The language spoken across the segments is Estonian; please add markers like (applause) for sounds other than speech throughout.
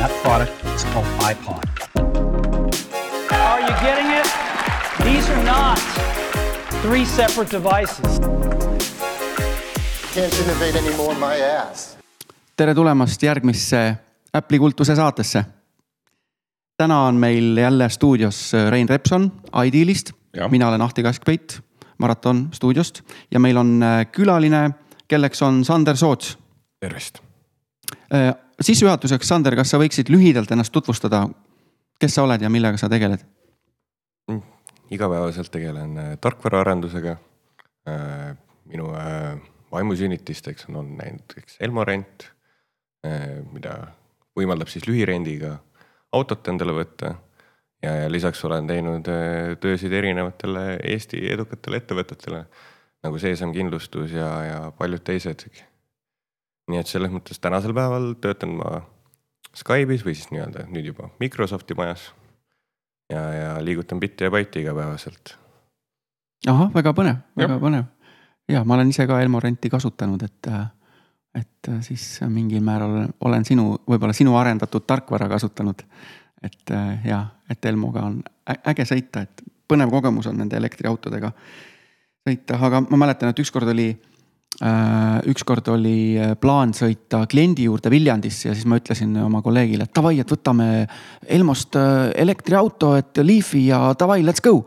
and that product is called iPod. Are you getting it? These are not three separate devices. Can't innovate anymore my ass. tere tulemast järgmisse Apple'i kultuse saatesse. täna on meil jälle stuudios Rein Repson Idealist, mina olen Ahti Kaskpeit Maraton stuudiost ja meil on äh, külaline, kelleks on Sander Soots. tervist. Sissejuhatuseks, Sander, kas sa võiksid lühidalt ennast tutvustada? kes sa oled ja millega sa tegeled? igapäevaselt tegelen äh, tarkvaraarendusega. minu äh, vaimusünnitisteks on näiteks Elmorent, mida võimaldab siis lühirendiga autot endale võtta. ja, ja lisaks olen teinud töösid erinevatele Eesti edukatele ettevõtetele nagu Seesam kindlustus ja, ja paljud teised. Nii et selles mõttes tänasel päeval töötan ma Skype'is või siis nii-öelda nüüd juba Microsofti majas. ja, ja liigutan bitti ja baiti igapäevaselt. ahah, väga põnev, väga ja. põnev. ja ma olen ise ka Elmorenti kasutanud, et, et siis mingil määral olen sinu, võib-olla sinu arendatud tarkvara kasutanud. et ja, et Elmoga on äge sõita, et põnev kogemus on nende elektriautodega sõita, aga ma mäletan, et ükskord oli ükskord oli plaan sõita kliendi juurde Viljandisse ja siis ma ütlesin oma kolleegile, et davai, et võtame Elmost elektriauto, et Leafi ja davai, let's go.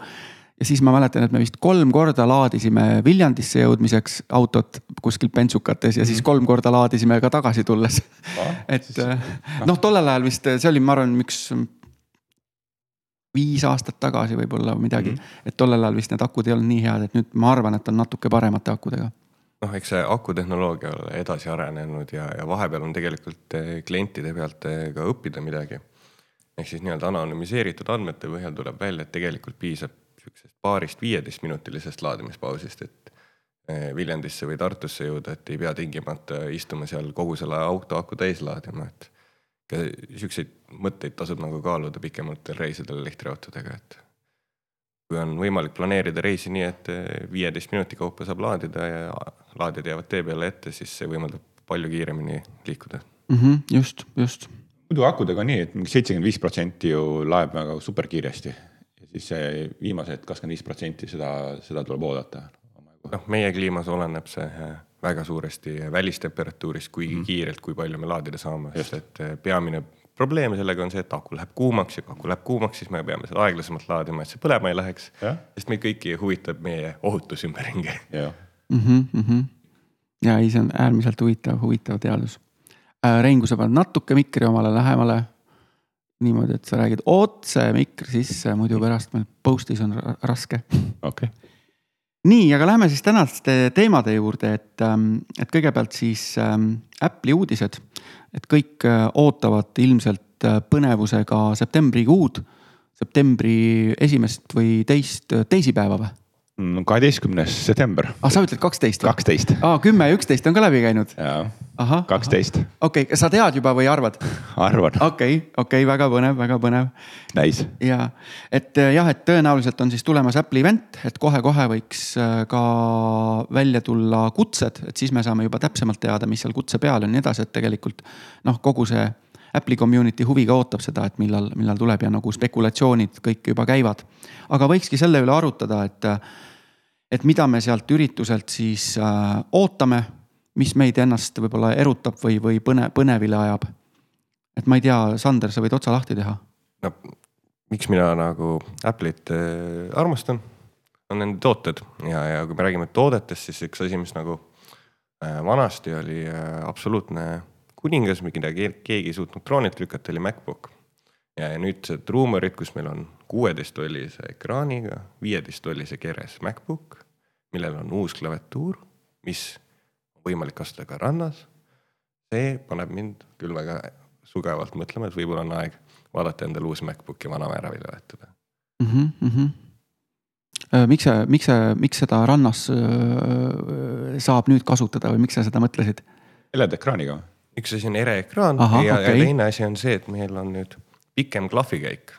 ja siis ma mäletan, et me vist kolm korda laadisime Viljandisse jõudmiseks autot kuskil Pentsukates ja siis mhm. kolm korda laadisime ka tagasi tulles (laughs) et noh, tollel ajal vist see oli, ma arvan, üks viis aastat tagasi võib-olla midagi mm. -hmm. et tollel ajal vist need akud ei olnud nii head, et nüüd ma arvan, et on natuke paremate akudega. Noh, eks see akutehnoloogia ole edasi arenenud ja, ja vahepeal on tegelikult eh, klientide pealt eh, ka õppida midagi. ehk siis nii-öelda anonüümiseeritud andmete põhjal tuleb välja, et tegelikult piisab sihukesest paarist viieteistminutilisest laadimispausist, et eh, Viljandisse või Tartusse jõuda, et ei pea tingimata istuma seal kogu selle auto aku täis laadima, et siukseid mõtteid tasub nagu kaaluda pikematel reisidel elektriautodega, et kui on võimalik planeerida reisi nii, et viieteist minuti kaupa saab laadida ja laadijad jäävad tee peale ette, siis see võimaldab palju kiiremini liikuda mm. -hmm, just, just. muidu akudega on nii, et mingi seitsekümmend viis protsenti ju laeb väga super kiiresti ja siis see viimased kakskümmend viis protsenti seda, seda tuleb oodata. noh, meie kliimas oleneb see väga suuresti välistemperatuurist, kui mm. kiirelt, kui palju me laadida saame, sest et eh, peamine probleem sellega on see, et aku läheb kuumaks ja kui aku läheb kuumaks, siis me peame seda aeglasemalt laadima, et see põlema ei läheks. sest meid kõiki huvitab meie ohutus ümberringi. Mm -hmm, mm -hmm. ja ei, see on äärmiselt huvitav, huvitav teadus äh,. Rein, kui sa paned natuke mikri omale lähemale. niimoodi, et sa räägid otse mikri sisse, muidu pärast meil post'is on raske. okei okay nii, aga lähme siis tänaste teemade juurde, et, ähm, et kõigepealt siis ähm, Apple'i uudised. et kõik äh, ootavad ilmselt äh, põnevusega septembrikuud, septembri esimest või teist teisipäeva või? Kaheteistkümnes september. ah, sa ütled kaksteist? kaksteist. aa, kümme ja üksteist on ka läbi käinud? jaa, kaksteist. okei okay,, sa tead juba või arvad? (laughs) arvan. okei okay,, okei okay,, väga põnev, väga põnev. Nice. ja, et äh, jah, et tõenäoliselt on siis tulemas Apple'i event, et kohe-kohe võiks äh, ka välja tulla kutsed, et siis me saame juba täpsemalt teada, mis seal kutse peal on ja nii edasi, et tegelikult noh, kogu see Apple'i community huviga ootab seda, et millal, millal tuleb ja nagu spekulatsioonid kõik juba käivad. aga võikski selle üle arutada, et, et mida me sealt ürituselt siis äh, ootame, mis meid ennast võib-olla erutab või, või põne, põnevile ajab. et ma ei tea, Sander, sa võid otsa lahti teha. no miks mina nagu Apple'it äh, armastan, on nende tooted ja, ja kui me räägime toodetest, siis üks asi, mis nagu äh, vanasti oli äh, absoluutne kuningas, mida keegi ei suutnud troonilt lükata, oli MacBook. ja, ja nüüdsed ruumorid, kus meil on kuueteisttollise ekraaniga, viieteisttollise keres MacBook, millel on uus klaviatuur, mis on võimalik kasutada ka rannas. see paneb mind küll väga sugevalt mõtlema, et võib-olla on aeg vaadata endale uus MacBook ja vana ära välja vahetada mm. -hmm, mm -hmm. miks sa, miks sa, miks seda rannas äh, saab nüüd kasutada või miks sa seda mõtlesid? LED-ekraaniga või? Üks asi on ereekraan ja, okay. ja teine asi on see, et meil on nüüd pikem klahvikäik.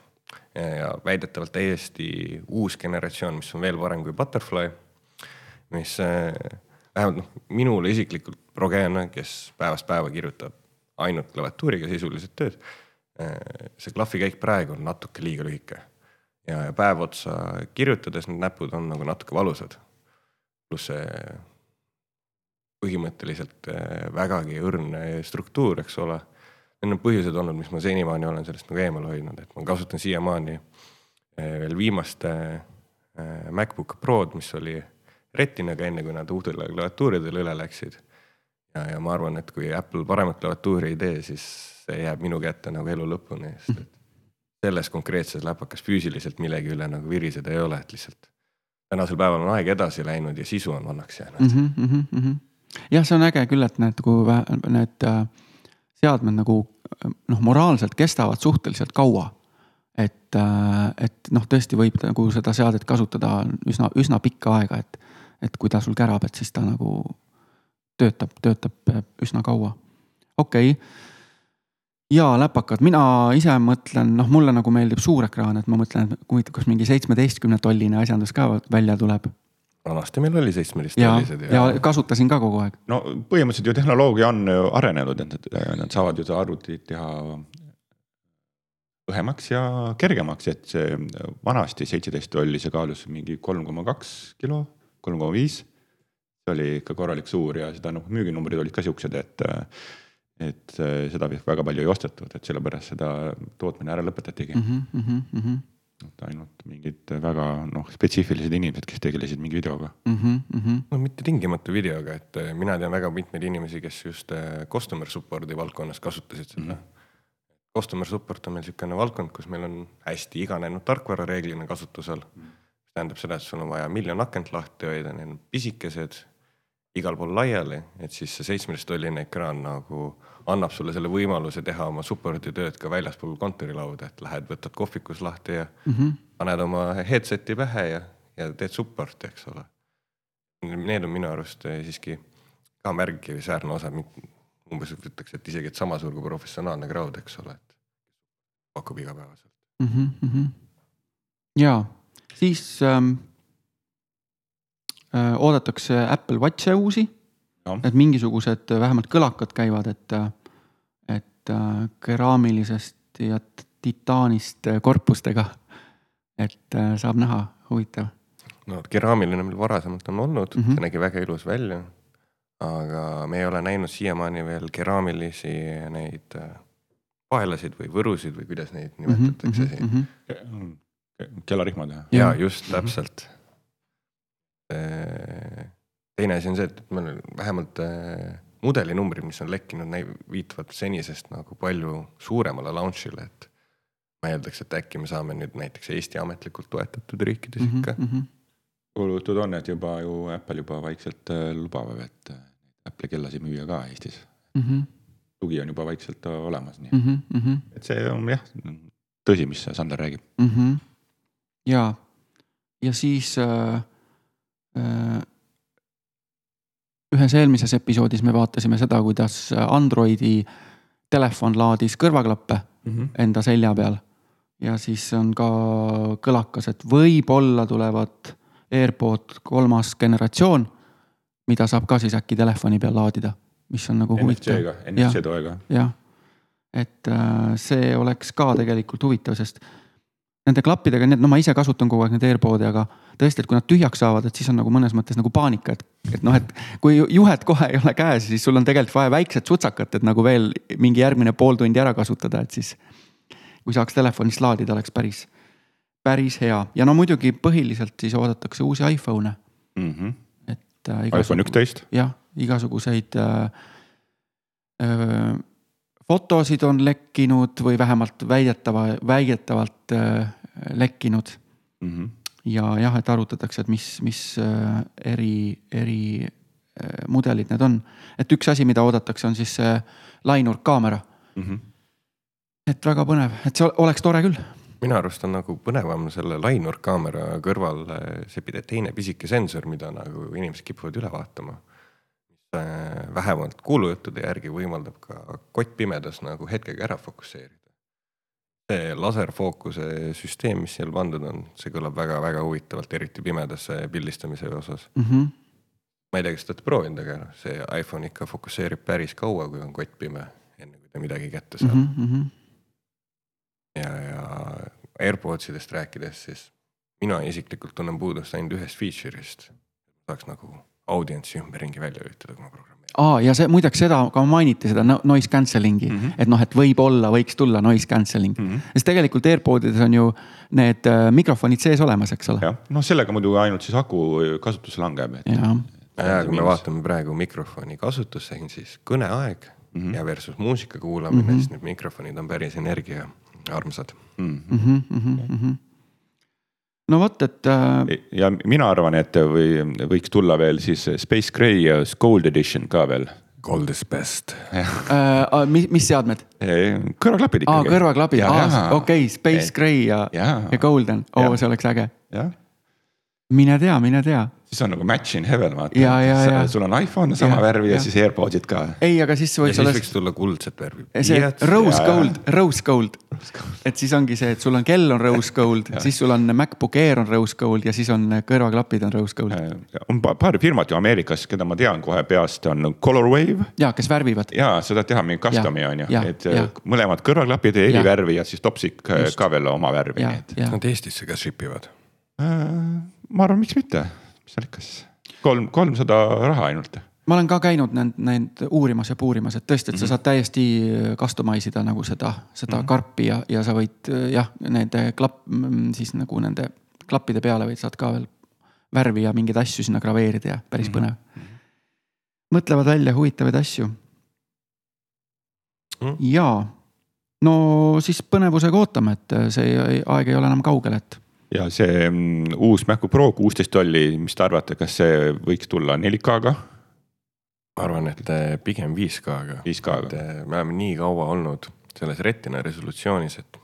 ja väidetavalt täiesti uus generatsioon, mis on veel parem kui Butterfly. mis äh, vähemalt noh, minule isiklikult progeena, kes päevast päeva kirjutab ainult klaviatuuriga sisuliselt tööd. see klahvikäik praegu on natuke liiga lühike ja, ja päev otsa kirjutades need näpud on nagu natuke valusad. pluss see põhimõtteliselt äh, vägagi õrn struktuur, eks ole. Need on põhjused olnud, mis ma senimaani olen sellest nagu eemal hoidnud, et ma kasutan siiamaani äh, veel viimast äh, MacBook Prod, mis oli retinaga, enne kui nad uutele klaviatuuridele üle läksid. ja, ja ma arvan, et kui Apple paremat klaviatuuri ei tee, siis see jääb minu kätte nagu elu lõpuni, sest et selles konkreetses läpakas füüsiliselt millegi üle nagu viriseda ei ole, et lihtsalt tänasel päeval on aeg edasi läinud ja sisu on vanaks jäänud mm. -hmm, mm -hmm. Jah, see on äge küll, et need, kui need äh, seadmed nagu noh, moraalselt kestavad suhteliselt kaua. et, äh, et noh, tõesti võib nagu seda seadet kasutada üsna, üsna pikka aega, et, et kui ta sul kärab, et siis ta nagu töötab, töötab üsna kaua. okei okay ja läpakad, mina ise mõtlen, noh, mulle nagu meeldib suur ekraan, et ma mõtlen, et huvitav, kas mingi seitsmeteistkümne tolline asjandus ka välja tuleb. Vanasti meil oli seitsmeteist tollised ja, ja kasutasin ka kogu aeg. no põhimõtteliselt ju tehnoloogia on ju arenenud, et nad saavad ju seda arvutit teha õhemaks ja kergemaks, et see vanasti seitseteist tolli, see kaalus mingi kolm koma kaks kilo, kolm koma viis. see oli ikka korralik suur ja seda noh, müüginumbrid olid ka siuksed, et et äh, seda väga palju ei ostetud, et sellepärast seda tootmine ära lõpetatigi mm. -hmm, mm -hmm. Et ainult mingid väga noh, spetsiifilised inimesed, kes tegelesid mingi videoga mm. -hmm. no mitte tingimata videoga, et äh, mina tean väga mitmeid inimesi, kes just äh, customer support'i valdkonnas kasutasid seda mm. -hmm. Customer support on meil niisugune valdkond, kus meil on hästi iganenud tarkvara reeglina kasutusel mm. -hmm. tähendab seda, et sul on vaja miljon akent lahti hoida, need on pisikesed igal pool laiali, et siis see seitsmeteisttolline ekraan nagu annab sulle selle võimaluse teha oma support'i tööd ka väljaspool kontorilauda, et lähed, võtad kohvikus lahti ja mm -hmm. paned oma headset'i pähe ja, ja teed support'i, eks ole. Need on minu arust eh, siiski ka märkimisväärne osa, umbes ütleks, et isegi, et sama suur kui professionaalne crowd, eks ole, et pakub igapäevaselt mm. -hmm. ja siis ähm Äh, oodatakse Apple Watch'e uusi. et mingisugused vähemalt kõlakad käivad, et, et äh, keraamilisest ja titaanist korpustega. et äh, saab näha, huvitav. no keraamiline meil varasemalt on olnud mm, -hmm. see nägi väga ilus välja. aga me ei ole näinud siiamaani veel keraamilisi neid paelasid või võrusid või kuidas neid mhm, nimetatakse mm -hmm, siin mm. -hmm. kellarihmad. ja just täpselt Äh, teine asi on see, et meil vähemalt äh, mudelinumbrid, mis on lekkinud, viitavad senisest nagu palju suuremale launch'ile, et ma eeldaks, et äkki me saame nüüd näiteks Eesti ametlikult toetatud riikides mm -hmm, ikka mm. -hmm. kuulutud on, et juba ju Apple juba vaikselt äh, lubab, et Apple'i kellasid müüa ka Eestis mm. -hmm. tugi on juba vaikselt olemas, nii mm -hmm. et see on jah tõsi, mis Sander räägib mm. -hmm. ja, ja siis äh Äh, ühes eelmises episoodis me vaatasime seda, kuidas Androidi telefon laadis kõrvaklappe mm -hmm. enda selja peal. ja siis on ka kõlakas, et võib-olla tulevad AirPod kolmas generatsioon, mida saab ka siis äkki telefoni peal laadida, mis on nagu huvitav. NFC toega. jah, et äh, see oleks ka tegelikult huvitav, sest nende klappidega, need, no ma ise kasutan kogu aeg neid AirPod'e, aga tõesti, et kui nad tühjaks saavad, et siis on nagu mõnes mõttes nagu paanika, et, et noh, et kui juhet kohe ei ole käes, siis sul on tegelikult vaja väikset sutsakat, et nagu veel mingi järgmine pool tundi ära kasutada, et siis. kui saaks telefonist laadida, oleks päris, päris hea ja no muidugi põhiliselt siis oodatakse uusi iPhone'e mm. -hmm. et äh,. iPhone üksteist. jah, igasuguseid äh, äh, fotosid on lekkinud või vähemalt väidetava, väidetavalt äh, lekkinud mm. -hmm. ja jah, et arutatakse, et mis, mis äh, eri, eri äh, mudelid need on. et üks asi, mida oodatakse, on siis see lainurkkaamera mm. -hmm. et väga põnev, et see oleks tore küll minu arust on nagu põnevam selle lainurkkaamera kõrval see teine pisike sensor, mida nagu inimesed kipuvad üle vaatama vähemalt kuulujuttude järgi võimaldab ka kottpimedas nagu hetkega ära fokusseerida. see laserfookuse süsteem, mis seal pandud on, see kõlab väga-väga huvitavalt, eriti pimedas pildistamise osas mm. -hmm. ma ei tea, kas te olete proovinud, aga noh, see iPhone ikka fokusseerib päris kaua, kui on kott pime, enne kui ta midagi kätte saab mm. -hmm ja, ja AirPods idest rääkides, siis mina isiklikult tunnen puudust ainult ühest feature'ist. saaks nagu audientsi ümberringi välja lülitada, kui ma programmeerin. aa, ja see muideks seda ka mainiti, seda no- noise canceling'i mm. -hmm. et noh, et võib-olla võiks tulla noise cancelling mm. -hmm. sest tegelikult AirPodides on ju need äh, mikrofonid sees olemas, eks ole. jah, noh, sellega muidu ainult siis aku kasutus langeb, et ja, ja kui me vaatame praegu mikrofoni kasutusse, siis kõneaeg mm -hmm. ja versus muusika kuulamine mm, -hmm. siis need mikrofonid on päris energiaarmsad. No vot, et äh, ja mina arvan, et või võiks tulla veel siis Space Gray ja Gold Edition ka veel. Gold is best. äh, mis, mis seadmed? kõrvaklapid aa, ikkagi. kõrvaklapid, okei Space Gray ja, jaa. ja Golden, oo see oleks äge. mine tea, mine tea. Siis on nagu match in heaven, vaata Ja, ja, ja.. sul on iPhone sama Ja, värvi ja ja. siis AirPodsid ka. ei, aga siis ja võiks siis olla võiks tulla kuldset värvi. see rose Jaa. gold, rose gold. et siis ongi see, et sul on kell on rose gold, siis sul on MacBook Air on rose gold ja siis on kõrvaklapid on rose gold. on pa- paar firmat ju Ameerikas, keda ma tean kohe peast, on Colorwave ja kes värvivad. ja seda teha mingi custom'i Ja, on ju ja,, et ja. mõlemad kõrvaklapid eri Ja. värvi ja siis topsik Just. ka veel oma värvi, ja ja Nad Eestisse ka ship ivad. ma arvan, miks mitte, mis seal ikka siis, kolm, kolmsada raha ainult. ma olen ka käinud need, need uurimas ja puurimas, et tõesti, et sa saad täiesti customize ida nagu seda, seda mm -hmm. karpi ja, ja sa võid jah, nende klapp, siis nagu nende klappide peale võid, saad ka veel värvi ja mingeid asju sinna graveerida ja päris mm -hmm. põnev. mõtlevad välja huvitavaid asju Mm. ja no siis põnevusega ootame, et see aeg ei ole enam kaugel, et ja see mm, uus MacBook Pro kuusteist tolli, mis te arvate, kas see võiks tulla 4K-ga? ma arvan, et eh, pigem 5K-ga. 5K-ga. et eh, me oleme nii kaua olnud selles retina resolutsioonis, et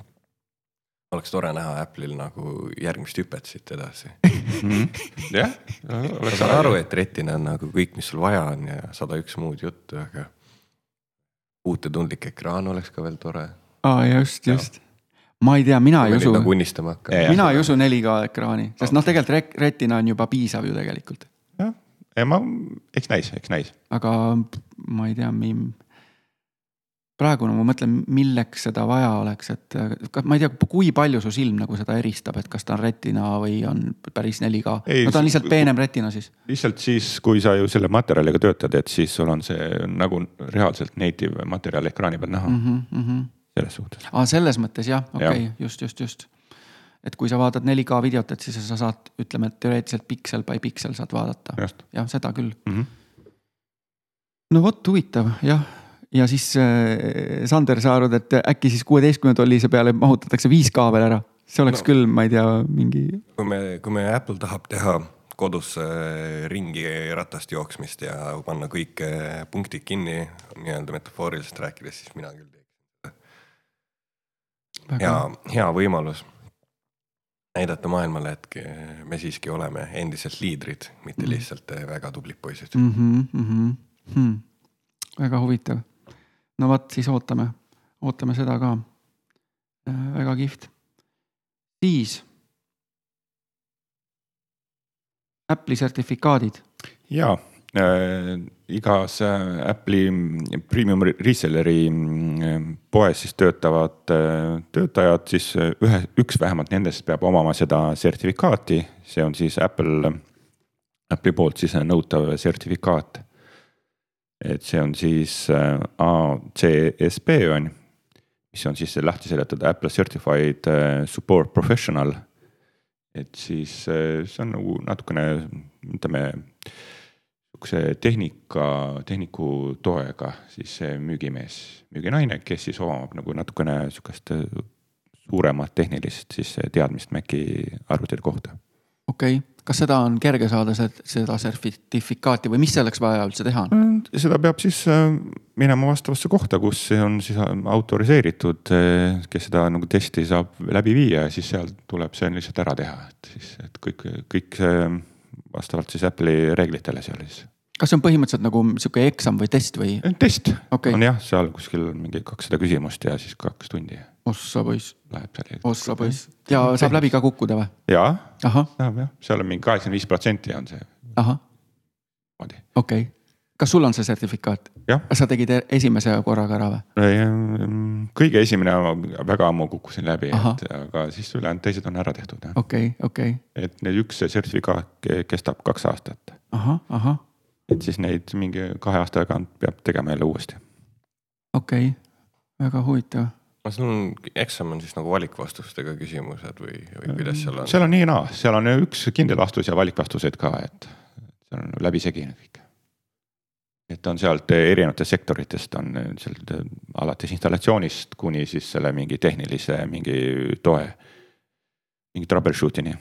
oleks tore näha Apple'il nagu järgmist hüpet siit edasi. (laughs) jah, ma saan aru, et retina on nagu kõik, mis sul vaja on ja sada üks muud juttu, aga puutetundlik ekraan oleks ka veel tore. aa just, just. Ma ei tea, mina ei usu, nagu unistama hakka Ja, ja. mina ei usu 4K ekraani, sest noh, tegelikult rek- retina on juba piisav ju tegelikult, jah, ma, eks näis, eks näis. aga ma ei tea, praegu no ma mõtlen, milleks seda vaja oleks, et ma ei tea, kui palju su silm nagu seda eristab, et kas ta on retina või on päris 4K. Ei, no ta on lihtsalt peenem retina siis. lihtsalt siis, kui sa ju selle materjaliga töötad, et siis sul on see nagu reaalselt native materjal ekraani peal näha mm Mhm, -hmm. Selles suhtes. aa, selles mõttes jah, okei okay,, just, just, just. et kui sa vaatad 4K videot, et siis sa saad, ütleme, et teoreetiliselt piksel by piksel saad vaadata. jah, seda küll mm. -hmm. no vot, huvitav jah, ja siis äh, Sander, sa arvad, et äkki siis kuueteistkümne tollise peale mahutatakse 5K veel ära? see oleks no. Küll, ma ei tea, mingi, kui me, kui me Apple tahab teha kodus ringi ratast jooksmist ja panna kõik äh, punktid kinni nii-öelda metafooriliselt rääkides, siis mina küll teeks. hea, hea võimalus näidata maailmale, et me siiski oleme endiselt liidrid, mitte lihtsalt äh, väga tublid poisid. mm. -hmm, mm -hmm. Hmm. väga huvitav. no vot, siis ootame, ootame seda ka. väga kihvt. siis. Apple'i sertifikaadid, ja äh, igas äh, Apple'i premium reseller'i mm, poes siis töötavad äh, töötajad, siis äh, ühe, üks vähemalt nendest peab omama seda sertifikaati, see on siis Apple, Apple'i poolt siis nõutav sertifikaat. et see on siis ACSP on, mis on siis lahti seletatud Apple Certified Support Professional et siis see on nagu natukene, ütleme, sihukese tehnika, tehniku toega siis see müügimees, müüginaine, kes siis omab nagu natukene sihukest äh, suuremat tehnilist siis teadmist Maci arvutite kohta. okei okay., kas seda on kerge saada, seda sertifikaati või mis selleks vaja üldse teha on? seda peab siis äh, minema vastavasse kohta, kus see on siis autoriseeritud, kes seda nagu testi saab läbi viia ja siis seal tuleb see lihtsalt ära teha, et siis, et kõik, kõik see vastavalt siis Apple'i reeglitele seal siis. Kas see on põhimõtteliselt nagu sihuke eksam või test või? test Okei. on jah, seal kuskil mingi kakssada küsimust ja siis kaks tundi ossa poiss, läheb seal. ossa poiss ja saab läbi ka kukkuda või? ja, saab jah, seal on mingi kaheksakümmend viis protsenti on see ahah, okei okay.. kas sul on see sertifikaat? sa tegid e- esimese korraga ära või? kõige esimene väga ammu kukkusin läbi, et aga siis ülejäänud teised on ära tehtud okei, okei, et need üks sertifikaat ke- kestab kaks aastat. ahah, ahah, et siis neid mingi kahe aasta tagant peab tegema jälle uuesti. okei okay., väga huvitav no sul on, eksam on siis nagu valikvastustega küsimused või, või kuidas seal on? seal on nii ja naa, seal on üks kindel vastus ja valikvastused ka, et seal on läbisegi kõik. et on sealt erinevatest sektoritest on sealt alates installatsioonist kuni siis selle mingi tehnilise mingi toe, mingi troubleshoot'ini.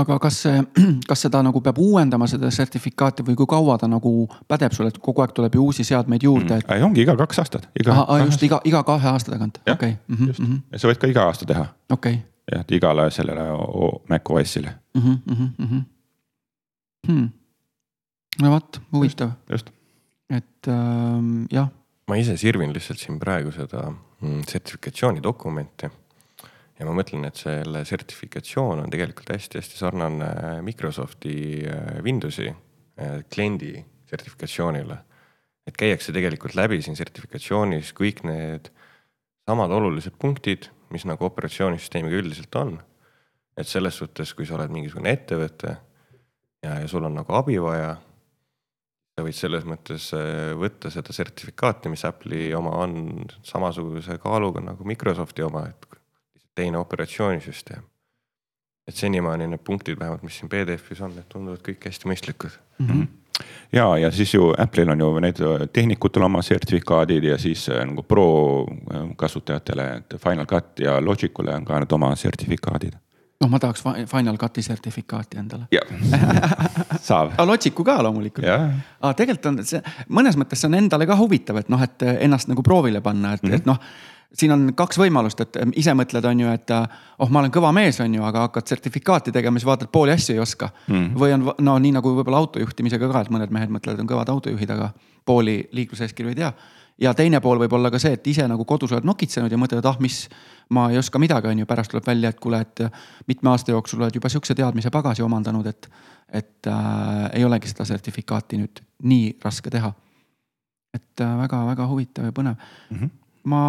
Aga kas see, (clears throat) kas seda nagu peab uuendama, seda sertifikaati või kui kaua ta nagu pädeb sul, et kogu aeg tuleb ju uusi seadmeid juurde, et mm. ongi iga kaks aastat. just iga, iga kahe aasta tagant, okei, mhm, just, sa võid ka iga aasta teha. Okei, jah, et igale sellele Mac OS-ile, mhm, Hmm. no vot, huvitav, just. et ähm, jah. Ma ise sirvin lihtsalt siin praegu seda mm, sertifikatsioonidokumenti ja ma mõtlen, et selle sertifikatsioon on tegelikult hästi-hästi sarnane Microsofti äh, Windowsi äh, kliendi sertifikatsioonile. et käiakse tegelikult läbi siin sertifikatsioonis kõik need samad olulised punktid, mis nagu operatsioonisüsteemiga üldiselt on. et selles suhtes, kui sa oled mingisugune ettevõte ja, ja sul on nagu abi vaja sa võid selles mõttes äh, võtta seda sertifikaati, mis Apple'i oma on samasuguse kaaluga nagu Microsofti oma, et teine operatsioonisüsteem. et senimaani need punktid vähemalt, mis siin PDF-is on, need tunduvad kõik hästi mõistlikud mm. Mhm. ja, ja siis ju Apple'il on ju need tehnikutel oma sertifikaadid ja siis äh, nagu pro kasutajatele, et Final Cut ja Logicule on ka need oma sertifikaadid. noh, ma tahaks fi- Final Cut'i sertifikaati endale. (laughs) saab. aga Logicu ka loomulikult. aga tegelikult on see mõnes mõttes see on endale ka huvitav, et noh, et ennast nagu proovile panna, et mm, -hmm. et noh siin on kaks võimalust, et ise mõtled, on ju, et oh, ma olen kõva mees, on ju, aga hakkad sertifikaati tegema, siis vaatad, pooli asju ei oska mm.. või on no nii nagu võib-olla autojuhtimisega ka, et mõned mehed mõtlevad, on kõvad autojuhid, aga pooli liikluseeskirju ei tea. ja teine pool võib olla ka see, et ise nagu kodus oled nokitsenud ja mõtled, ah, mis, ma ei oska midagi, on ju, pärast tuleb välja, et kuule, et mitme aasta jooksul oled juba sihukese teadmise pagasi omandanud, et, et äh, ei olegi seda sertifikaati nüüd nii raske teha. et väga-väga huvitav ja põnev mm. -hmm. Ma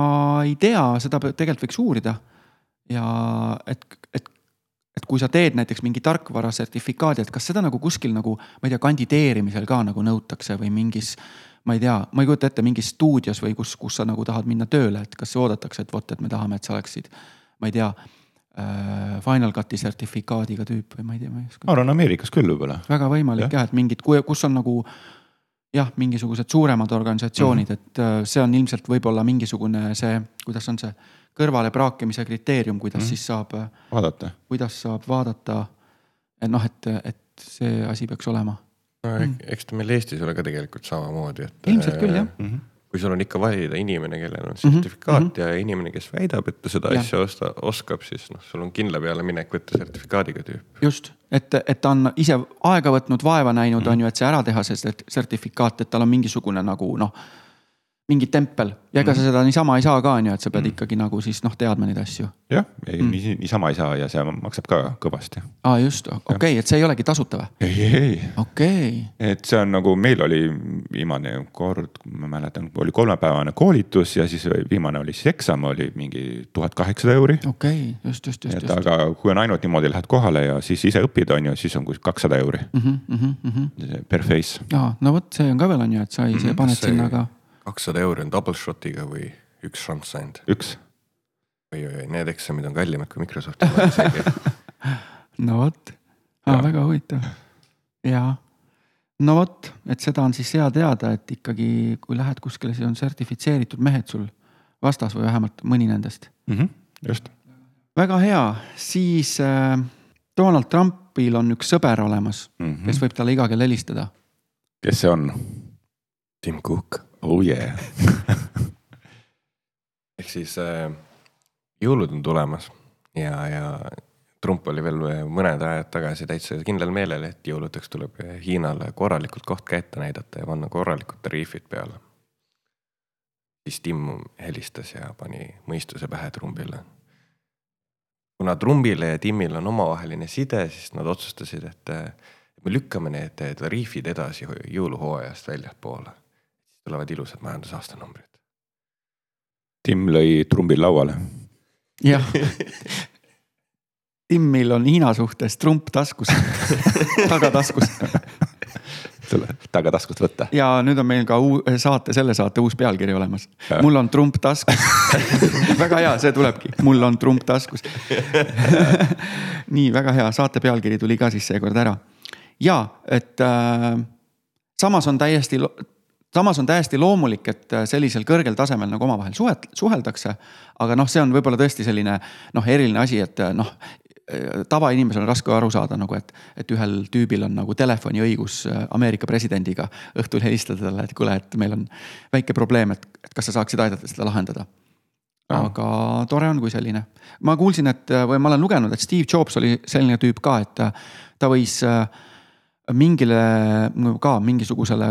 ei tea, seda tegelikult võiks uurida ja et, et et kui sa teed näiteks mingi tarkvara sertifikaadi, et kas seda nagu kuskil nagu, ma ei tea, kandideerimisel ka nagu nõutakse või mingis. ma ei tea, ma ei kujuta ette mingis stuudios või kus, kus sa nagu tahad minna tööle, et kas oodatakse, et vot, et me tahame, et sa oleksid, ma ei tea äh,. Final Cut'i sertifikaadiga tüüp või ma ei tea, ma ei oska ma arvan Ameerikas küll võib-olla. väga võimalik jah ja,, et mingid, kus on nagu jah, mingisugused suuremad organisatsioonid mm, -hmm. et äh, see on ilmselt võib-olla mingisugune see, kuidas on see kõrvalepraakimise kriteerium, kuidas mm -hmm. siis saab, vaadata. kuidas saab vaadata. et noh, et, et see asi peaks olema. no mm. eks ta meil Eestis ole ka tegelikult samamoodi, et. ilmselt küll jah. Kui sul on ikka valida inimene, kellel on sertifikaat mm -hmm. ja inimene, kes väidab, et ta seda Jah. asja osta, oskab, siis noh, sul on kindla peale minek võtta sertifikaadiga tüüp. just, et, et ta on ise aega võtnud, vaeva näinud mm, -hmm. on ju, et see ära teha, see sert- sertifikaat, et tal on mingisugune nagu noh, mingi tempel ja ega sa seda niisama ei saa ka, on ju, et sa pead ikkagi nagu siis noh, teadma neid asju. jah, ei mm. nii, niisama ei saa ja see maksab ka kõvasti. aa, just, okei okay,, et see ei olegi tasuta või? ei, ei, ei, okei okay., et see on nagu meil oli viimane kord, ma mäletan, oli kolmepäevane koolitus ja siis viimane oli siis eksam oli mingi tuhat kaheksasada euri. okei okay,, just, just, just, et just. aga kui on ainult niimoodi lähed kohale ja siis ise õpid, on ju, siis on kuskil kakssada euri mm. -hmm, mm -hmm. per face. aa, no vot, see on ka veel on ju, et sa ise paned see- sinna ka. Kakssada euri on double shot'iga või üks šanss ainult üks. või need eksamid on kallimad kui Microsofti (laughs) no vot, väga huvitav. jaa, no vot, et seda on siis hea teada, et ikkagi, kui lähed kuskile, siis on sertifitseeritud mehed sul vastas või vähemalt mõni nendest. Mhm, just. väga hea, siis äh, Donald Trumpil on üks sõber olemas mm, Mhm. -hmm. kes võib talle iga kell helistada. kes see on? Tim Cook. Oh yeah. (laughs) ehk siis äh, jõulud on tulemas ja, ja Trump oli veel mõned ajad tagasi täitsa kindlal meelel, et jõuludeks tuleb Hiinale korralikult koht kätte näidata ja panna korralikud tariifid peale. siis Tim helistas ja pani mõistuse pähe Trumpile. kuna Trumpile ja Timil on omavaheline side, siis nad otsustasid, et äh, me lükkame need tariifid edasi jõuluhooajast väljapoole. Tulevad ilusad majandusaasta numbrid. Tim lõi trumbil lauale. jah. Timmil on Hiina suhtes trump taskus, tagataskus tagataskust võtta. ja nüüd on meil ka uu- saate, selle saate uus pealkiri olemas. mul on trump taskus. väga hea, see tulebki, mul on trump taskus. nii väga hea, saate pealkiri tuli ka siis seekord ära. ja et äh, samas on täiesti, samas on täiesti loomulik, et äh, sellisel kõrgel tasemel nagu omavahel suhet-, suheldakse. aga noh, see on võib-olla tõesti selline noh, eriline asi, et äh, noh tavainimesel on raske aru saada nagu, et, et ühel tüübil on nagu telefoniõigus äh, Ameerika presidendiga õhtul helistada talle, et kuule, et meil on väike probleem, et, et kas sa saaksid aidata seda lahendada. aga tore on, kui selline. ma kuulsin, et või ma olen lugenud, et Steve Jobs oli selline tüüp ka, et äh, ta võis äh, mingile ka mingisugusele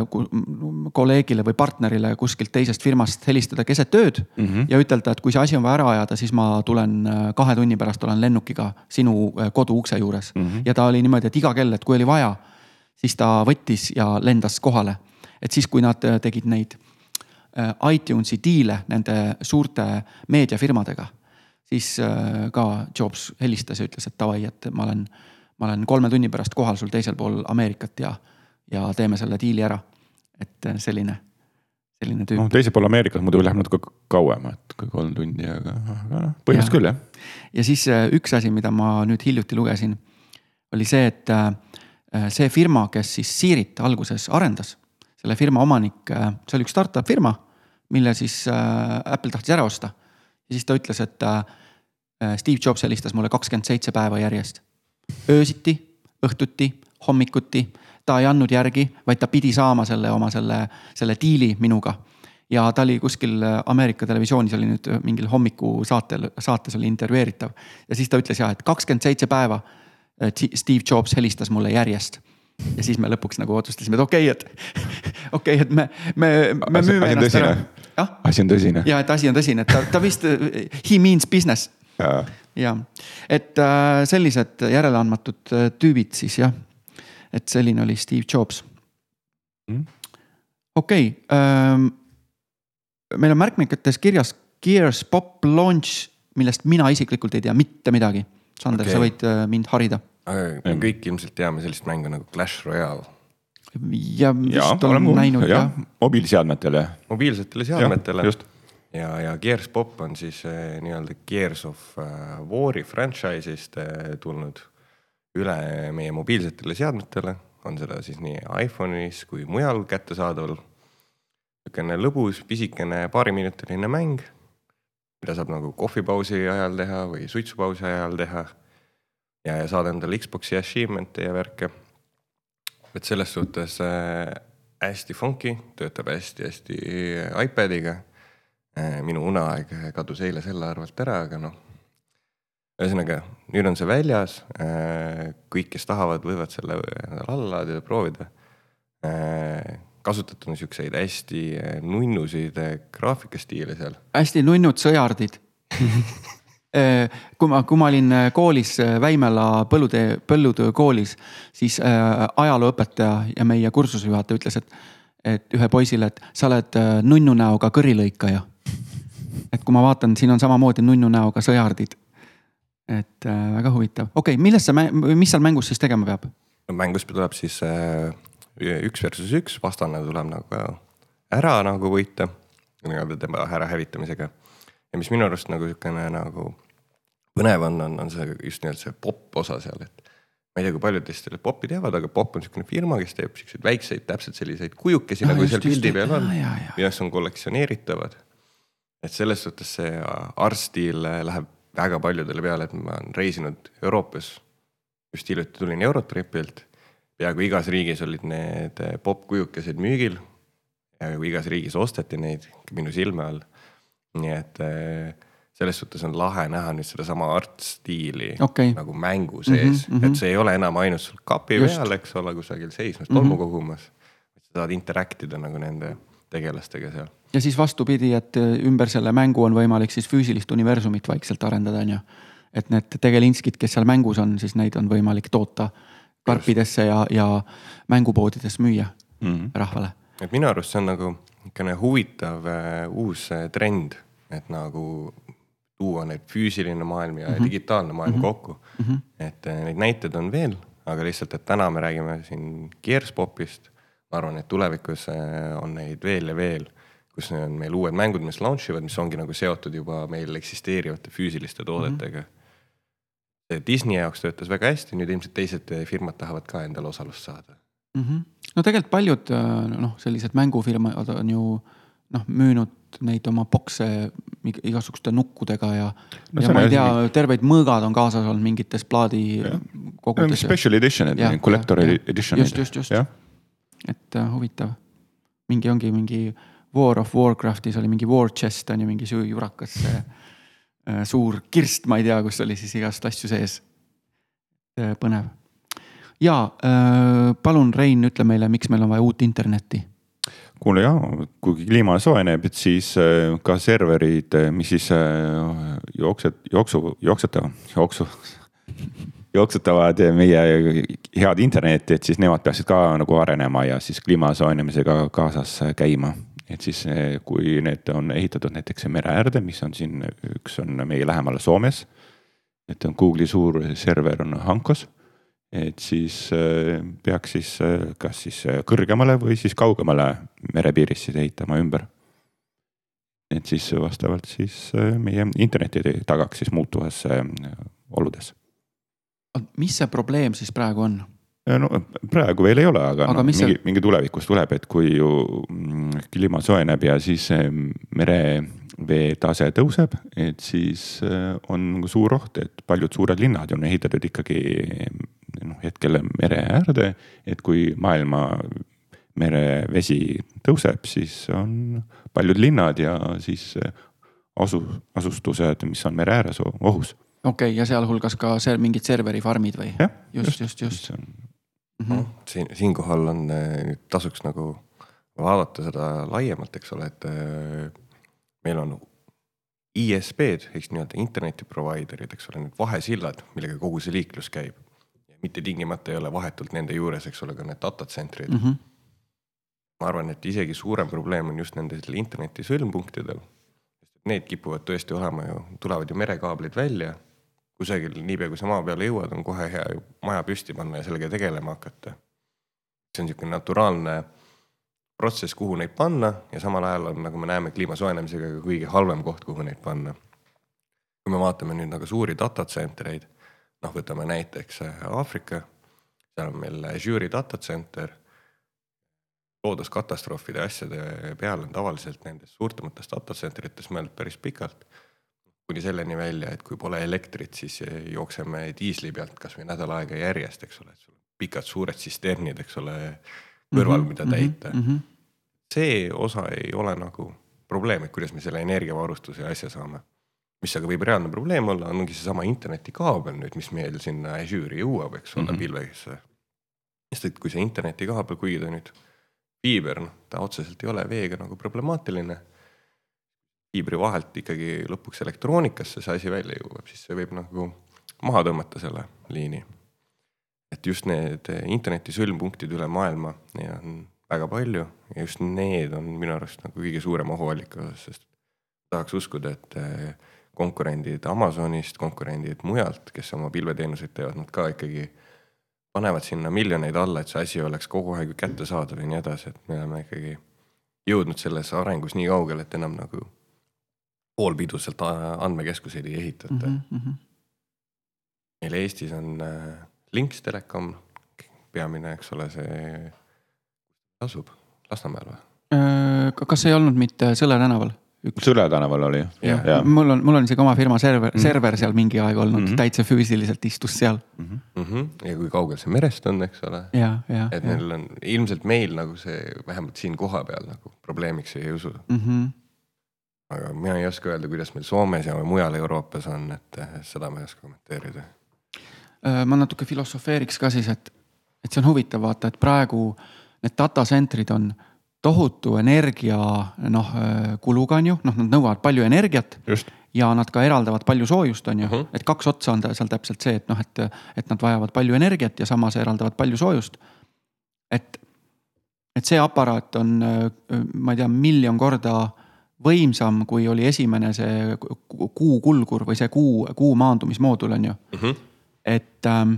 kolleegile või partnerile kuskilt teisest firmast helistada keset ööd mm. -hmm. ja ütelda, et kui see asi on vaja ära ajada, siis ma tulen äh, kahe tunni pärast olen lennukiga sinu äh, kodu ukse juures mm. -hmm. ja ta oli niimoodi, et iga kell, et kui oli vaja, siis ta võttis ja lendas kohale. et siis, kui nad äh, tegid neid iTunesi diile nende suurte meediafirmadega, siis ka Jobs helistas ja ütles, et davai, et ma olen, ma olen kolme tunni pärast kohal sul teisel pool Ameerikat ja, ja teeme selle diili ära. et äh, selline, selline tüüp noh, teisel pool Ameerikas muidu läheb natuke kauem, et kui kolm tundi, aga, aga noh, põhimõtteliselt küll jah. ja siis äh, üks asi, mida ma nüüd hiljuti lugesin, oli see, et äh, see firma, kes siis Siirit alguses arendas, selle firma omanik, see oli üks startup firma, mille siis Apple tahtis ära osta. ja siis ta ütles, et Steve Jobs helistas mulle kakskümmend seitse päeva järjest. öösiti, õhtuti, hommikuti, ta ei andnud järgi, vaid ta pidi saama selle oma selle, selle diili minuga ja ta oli kuskil Ameerika televisioonis oli nüüd mingil hommikusaatel, saates oli intervjueeritav. ja siis ta ütles ja, et kakskümmend seitse päeva Steve Jobs helistas mulle järjest. ja siis me lõpuks nagu otsustasime, et okei okay,, et (laughs) okei okay,, et me, me, me müüme ennast ära asi on tõsine. ja et asi on tõsine, et ta, ta vist, he means business ja et äh, sellised järeleandmatud äh, tüübid siis jah, et selline oli Steve Jobs Mm.. okei okay,, meil on märkmikutes kirjas Gears Pop Launch, millest mina isiklikult ei tea mitte midagi. Sander okay., sa võid äh, mind harida aga me kõik ilmselt teame sellist mängu nagu Clash Royale. ja ja vist olen oleme näinud jah jah, mobiilseadmetele. mobiilsetele seadmetele. just. ja, ja Gears Pop on siis äh, nii-öelda Gears of äh, War'i franchise'ist äh, tulnud üle meie mobiilsetele seadmetele, on seda siis nii iPhone'is kui mujal kättesaadaval. niisugune lõbus, pisikene paariminutiline mäng, mida saab nagu kohvipausi ajal teha või suitsupausi ajal teha. ja, ja saada endale Xbox'i achievement'e ja värke. et selles suhtes äh, hästi funky, töötab hästi-hästi iPad'iga. Minu uneaeg kadus eile selle arvelt ära, aga noh. ühesõnaga, nüüd on see väljas äh,. kõik, kes tahavad, võivad selle alla laadida, proovida äh,. kasutatud on siukseid hästi äh, nunnusid äh, graafikastiile seal. hästi nunnud sõjardid. (laughs) kui ma, kui ma olin äh, koolis äh, Väimela põllutee, põllutöö koolis, siis äh, ajalooõpetaja ja meie kursusejuhataja ütles, et, et ühe poisile, et sa oled äh, nunnu näoga kõrilõikaja. Et kui ma vaatan, siin on samamoodi nunnu näoga sõjardid. et äh, väga huvitav, okei okay,, millest see, mis seal mängus siis tegema peab? mängus tuleb siis äh, üks versus üks, vastane tuleb nagu ära nagu võita, nii-öelda tema ära hävitamisega. ja mis minu arust nagu niisugune nagu põnev on, on, on see just nimelt see popp osa seal, et ma ei tea, kui paljud teist selle poppi teavad, aga Popp on niisugune firma, kes teeb siukseid väikseid, täpselt selliseid kujukesi Aa, nagu just, seal pildi peal on mis on kollektsioneeritavad. Et selles suhtes see art-stiil läheb väga paljudele peale, et ma olen reisinud Euroopas. just hiljuti tulin Eurotripilt, peaaegu igas riigis olid need popp-kujukesed müügil. ja igas riigis osteti neid minu silme all. nii et eh, selles suhtes on lahe näha nüüd sedasama art-stiili Okei. nagu mängu sees mm, -hmm, mhm. et see ei ole enam ainult sul kapi Just. peal, eks ole, kusagil seismas Mhm. tolmu kogumas. sa saad interact ida nagu nende tegelastega seal. ja siis vastupidi, et äh, ümber selle mängu on võimalik siis füüsilist universumit vaikselt arendada, on ju. et need tegelinskid, kes seal mängus on, siis neid on võimalik toota karpidesse ja, ja mängupoodides müüa Mhm. rahvale. et minu arust see on nagu niisugune huvitav äh, uus äh, trend, et nagu tuua need füüsiline maailm ja mm -hmm. digitaalne maailm mm -hmm. kokku mm. -hmm. et eh, neid näiteid on veel, aga lihtsalt, et täna me räägime siin Gearspopist. Ma arvan, et tulevikus eh, on neid veel ja veel, kus on meil uued mängud, mis launch ivad, mis ongi nagu seotud juba meil eksisteerivate füüsiliste toodetega mm. -hmm Disney jaoks töötas väga hästi, nüüd ilmselt teised firmad tahavad ka endale osalust saada mm. -hmm. no tegelikult paljud äh, noh, sellised mängufirmad on ju noh, müünud neid oma bokse igasuguste nukkudega ja no,. ja ma ei tea mingi..., terveid mõõgad on kaasas olnud mingites plaadikogudes. Special edition'id, collector edition'id. just, just, just. Et uh, huvitav. mingi ongi mingi War of Warcraftis oli mingi war chest on ju mingi jurakas uh, suur kirst, ma ei tea, kus oli siis igast asju sees põnev. ja palun, Rein, ütle meile, miks meil on vaja uut internetti kuule jaa, kui kliima soojeneb, et siis äh, ka serverid, äh, mis siis äh, jooksed, jooksu, jooksetavad, jooksu, (laughs) jooksutavad meie head internetti, et siis nemad peaksid ka nagu arenema ja siis kliima soojenemisega kaasas käima. et siis, kui need on ehitatud näiteks mere äärde, mis on siin, üks on meie lähemal Soomes. et on Google'i suur server on Hankos et siis äh, peaks siis kas siis kõrgemale või siis kaugemale merepiirist siis ehitama ümber. et siis vastavalt siis meie interneti tagaks siis muutuvas oludes. Mis see probleem siis praegu on? no praegu veel ei ole, aga, aga no, mingi see..., mingi tulevikus tuleb, et kui ju mm, kliima soojeneb ja siis merevee tase tõuseb, et siis on nagu suur oht, et paljud suured linnad on ehitatud ikkagi noh hetkel mere äärde, et kui maailma merevesi tõuseb, siis on paljud linnad ja siis asu, asustused, mis on mere ääres ohus. Okei okay,, ja sealhulgas ka see mingid serveri farm'id või? just, just, just, just.. Mm -hmm. siin, siinkohal on, nüüd tasuks nagu vaadata seda laiemalt, eks ole, et meil on ISP-d ehk nii-öelda interneti provider'id, eks ole, need vahesillad, millega kogu see liiklus käib mitte tingimata ei ole vahetult nende juures, eks ole, ka need datatsenterid mm. -hmm. ma arvan, et isegi suurem probleem on just nendel interneti sõlmpunktidel. Need kipuvad tõesti olema ju, tulevad ju merekaablid välja. Kusagil niipea, kui sa maa peale jõuad, on kohe hea maja püsti panna ja sellega tegelema hakata. see on niisugune naturaalne protsess, kuhu neid panna ja samal ajal on, nagu me näeme, kliima soojenemisega ka kõige halvem koht, kuhu neid panna. kui me vaatame nüüd nagu suuri datatsentereid noh, võtame näiteks äh, Aafrika, seal on meil Azure'i data center. looduskatastroofide asjade peale on tavaliselt nendes suurtemates data center ites mõeldud päris pikalt. Kuni selleni välja, et kui pole elektrit, siis jookseme diisli pealt kasvõi nädal aega järjest, eks ole, et sul on pikad suured tsisternid, eks ole, kõrval mm, -hmm, mida täita mm. -hmm. see osa ei ole nagu probleem, et kuidas me selle energiavarustuse asja saame mis aga võib reaalne probleem olla, ongi seesama internetikaabel nüüd, mis meil sinna Azure'i jõuab, eks ole mm -hmm., pilvesse. sest et kui see internetikaabel, kuigi ta nüüd fiiber, noh, ta otseselt ei ole veega nagu problemaatiline. Fiibri vahelt ikkagi lõpuks elektroonikasse see asi välja jõuab, siis see võib nagu maha tõmmata selle liini. et just need interneti sõlmpunktid üle maailma on väga palju ja just need on minu arust nagu kõige suurem ohuallikas, sest tahaks uskuda, et konkurendid Amazonist, konkurendid mujalt, kes oma pilveteenuseid teevad, nad ka ikkagi panevad sinna miljoneid alla, et see asi oleks kogu aeg kättesaadav ja nii edasi, et me oleme ikkagi jõudnud selles arengus nii kaugele, et enam nagu poolpiduselt andmekeskuseid ei ehitata mm. -hmm. meil Eestis on äh, Links Telekom, peamine, eks ole, see asub Lasnamäel või? Äh, kas ei olnud mitte Sõle tänaval? üks. Sõle tänaval oli. mul on, mul on isegi oma firma server mm., server seal mingi aeg olnud mm, -hmm. täitsa füüsiliselt istus seal mm. -hmm. ja kui kaugel see merest on, eks ole. et neil on ilmselt meil nagu see vähemalt siin kohapeal nagu probleemiks ei usu mm. -hmm. Aga mina ei oska öelda, kuidas meil Soomes ja mujal Euroopas on, et eh, seda ma ei oska kommenteerida. Äh, ma natuke filosofeeriks ka siis, et, et see on huvitav vaata, et praegu need data center'id on tohutu energia noh kuluga on ju, noh, nad nõuavad palju energiat. ja nad ka eraldavad palju soojust, on ju uh, -huh. et kaks otsa on seal täpselt see, et noh, et, et nad vajavad palju energiat ja samas eraldavad palju soojust. et, et see aparaat on, ma ei tea, miljon korda võimsam, kui oli esimene see ku- kuukulgur või see kuu, kuu maandumismoodul on ju mm. -hmm. et ähm,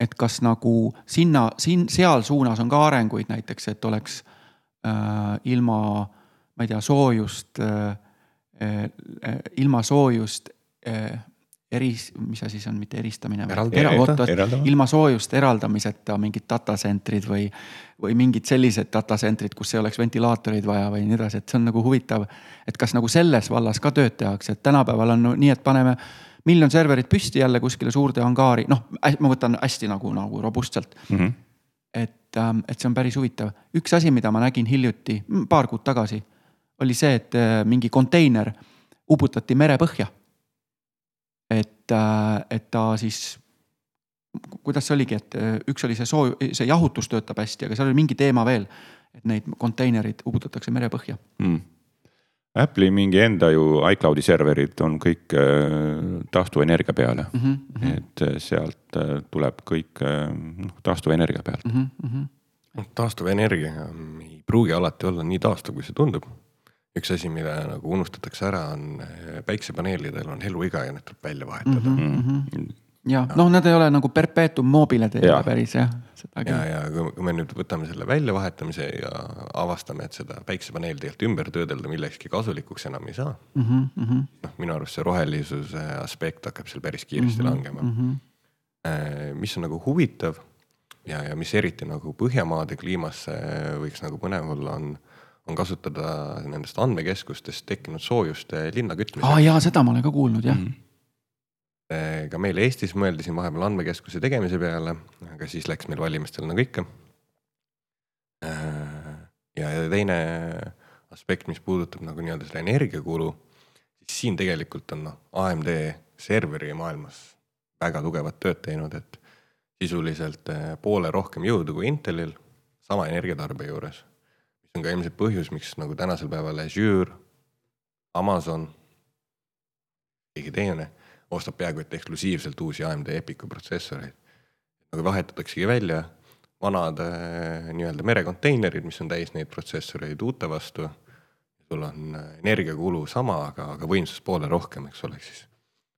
et kas nagu sinna, siin, seal suunas on ka arenguid näiteks, et oleks äh, ilma, ma ei tea, soojust äh,, äh, ilma soojust äh, eris, mis asi see on, mitte eristamine. Eraldamata, eraldama. ilma soojust eraldamiseta mingid data center'id või, või mingid sellised data center'id, kus ei oleks ventilaatoreid vaja või nii edasi, et see on nagu huvitav. et kas nagu selles vallas ka tööd tehakse, et tänapäeval on no nii, et paneme miljon serverit püsti jälle kuskile suurde angaari, noh, ma võtan hästi nagu, nagu robustselt mm. -hmm. et, et see on päris huvitav. üks asi, mida ma nägin hiljuti, paar kuud tagasi, oli see, et äh, mingi konteiner uputati merepõhja. et, et ta siis, kuidas see oligi, et äh, üks oli see soo-, see jahutus töötab hästi, aga seal oli mingi teema veel, et neid konteinerid uputatakse merepõhja. Mm. Apple'i mingi enda ju iCloudi serverid on kõik äh, taastuvenergia peale mm. Mhm, -hmm. et äh, sealt äh, tuleb kõik äh, noh taastuvenergia pealt mm. mhm, taastuvenergia ei pruugi alati olla nii taastuv, kui see tundub. Üks asi, mida nagu unustatakse ära, on eh, päiksepaneelidel on eluiga ja need tuleb välja vahetada mm. -hmm. -hmm. ja noh, nad ei ole nagu perpetuum Jaa. ole päris jah, ja, ja kui me nüüd võtame selle väljavahetamise ja avastame, et seda päiksepaneeli tegelikult ümber töödelda millekski kasulikuks enam ei saa. Mhm, noh, minu arust see rohelisuse aspekt hakkab seal päris kiiresti mm -hmm. langema mm. mhm. -hmm. mis on nagu huvitav ja, ja mis eriti nagu Põhjamaade kliimasse võiks nagu põnev olla, on, on kasutada nendest andmekeskustest tekkinud soojust linna kütmiseks aa jaa, seda ma olen ka kuulnud jah mm. Eh, ka meil Eestis mõeldi siin vahepeal andmekeskuse tegemise peale, aga siis läks meil valimistel nagu ikka. ja, ja teine aspekt, mis puudutab nagu nii-öelda seda energiakulu, siis siin tegelikult on noh, AMD serveri maailmas väga tugevat tööd teinud, et sisuliselt eh, poole rohkem jõudu kui Intelil sama energiatarbe juures. Mis on ka ilmselt põhjus, miks nagu tänasel päeval Azure, Amazon, keegi teine ostab peaaegu et eksklusiivselt uusi AMD Epicu protsessoreid. nagu vahetataksegi välja vanad äh, nii-öelda merekonteinerid, mis on täis neid protsessoreid uute vastu. sul on äh, energiakulu sama, aga, aga võimsust poole rohkem, eks ole, siis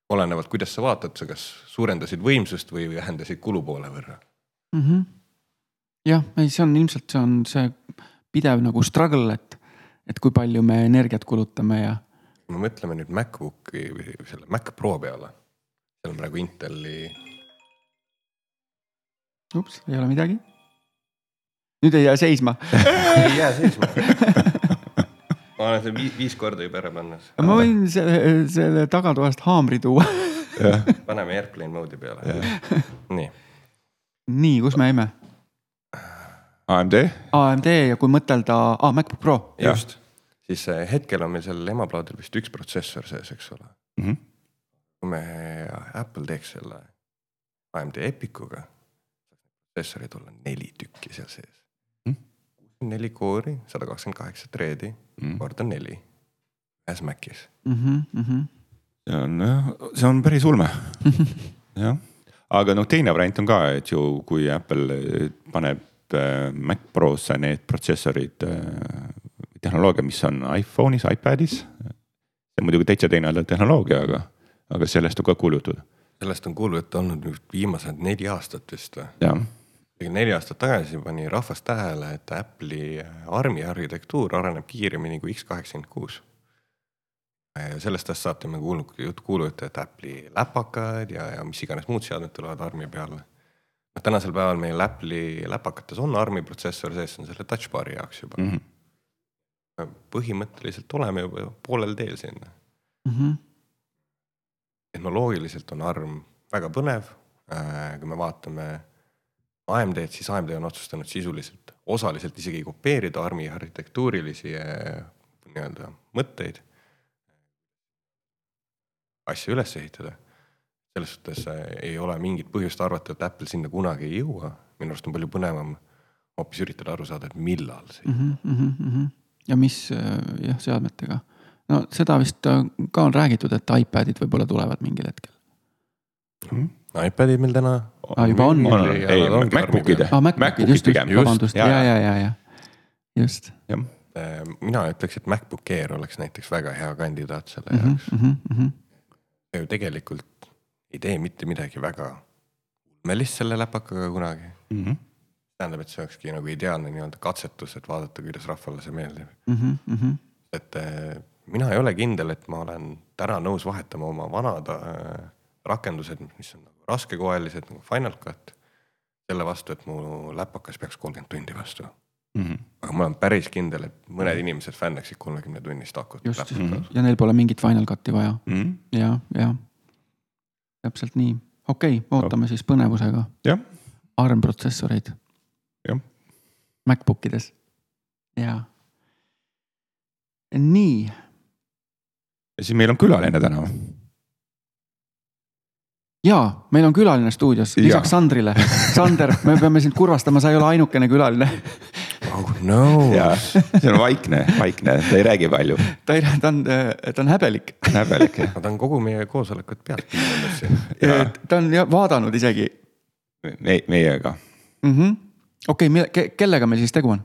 olenevalt, kuidas sa vaatad, sa kas suurendasid võimsust või vähendasid kulu poole võrra. mm. -hmm. jah, ei, see on ilmselt, see on see pidev nagu struggle, et, et kui palju me energiat kulutame ja kui me mõtleme nüüd MacBooki või selle Mac Pro peale, seal on praegu Inteli ups, ei ole midagi. nüüd ei jää seisma. (laughs) ei jää seisma. ma olen selle viis, korda juba ära pannud. ma võin selle, selle tagatoast haamri tuua. paneme airplane mode'i peale. nii, nii, kus me jäime? AMD, AMD ja kui mõtelda ah,, MacBook Pro. just. siis äh, hetkel on meil sellel emaplaadil vist üks protsessor sees, eks ole. Mhm. kui me Apple teeks selle AMD Epicuga, protsessoreid olla neli tükki seal sees Mhm.. neli koori, sada kakskümmend kaheksa thread'i Mhm. korda neli ühes Macis. Mm -hmm. see on jah, see on päris ulme. (laughs) jah, aga noh, teine variant on ka, et ju kui Apple eh, paneb äh, Mac Prosse need protsessorid, tehnoloogia, mis on iPhone'is, iPad'is. see on muidugi täitsa teine tehnoloogia, aga, aga sellest on ka kuulutud, sellest on kuulu juttu olnud nüüd viimased neli aastat vist või? neli aastat tagasi pani rahvas tähele, et Apple'i ARM-i arhitektuur areneb kiiremini kui X kaheksakümmend kuus. sellest ajast saati me kuulnud jutt, kuulujutte, et Apple'i läpakad ja, ja mis iganes muud seadmed tulevad ARM-i peale. noh, tänasel päeval meil Apple'i läpakates on ARM-i protsessor sees, see on selle touch bar'i jaoks juba mm. -hmm. põhimõtteliselt oleme juba poolel teel sinna. Mm -hmm. tehnoloogiliselt on ARM väga põnev. kui me vaatame AMD-d, siis AMD on otsustanud sisuliselt osaliselt isegi kopeerida ARM-i arhitektuurilisi eh, nii-öelda mõtteid. asja üles ehitada. Selles suhtes eh, ei ole mingit põhjust arvata, et Apple sinna kunagi ei jõua. minu arust on palju põnevam hoopis üritada aru saada, et millal see mm. -hmm, mm -hmm. ja mis äh, jah, seadmetega. no seda vist äh, ka on räägitud, et iPadid võib-olla tulevad mingil hetkel. iPadid meil täna. Aa, juba on. ei, MacBookid. aa, MacBookid, just, just, vabandust, ja, ja, ja, ja just. jah, äh, mina ütleks, et MacBook Air oleks näiteks väga hea kandidaat selle Mhm, jaoks. mhm, mhm. ta ju tegelikult ei tee mitte midagi väga ulmelist selle läpakaga kunagi. mm. -hmm. tähendab, et see olekski nagu ideaalne nii-öelda katsetus, et vaadata, kuidas rahvale see meeldib. Mhm, mhm. et äh, mina ei ole kindel, et ma olen täna nõus vahetama oma vanad äh, rakendused, mis on nagu raskekoelised nagu Final Cut, selle vastu, et mu läpakas peaks kolmkümmend tundi vastu. Mm -hmm. aga ma olen päris kindel, et mõned inimesed fännaksid kolmekümne tunnist akut. just, ja neil pole mingit Final Cut'i vaja Mm -hmm. ja, ja täpselt nii, okei okay,, ootame siis põnevusega ARM protsessoreid MacBook ides ja. nii, ja siis meil on külaline täna. ja meil on külaline stuudios, Jaa. lisaks Sandrile. Sander, me peame sind kurvastama, sa ei ole ainukene külaline. No (laughs) ja see on vaikne, vaikne, ta ei räägi palju, ta ei, ta on, ta on häbelik. häbelik. ma tahan kogu meie koosolekut pealt piirama siin. ta on jah vaadanud isegi me, meiega. mm -hmm.. okei okay,, kellega meil siis tegu on?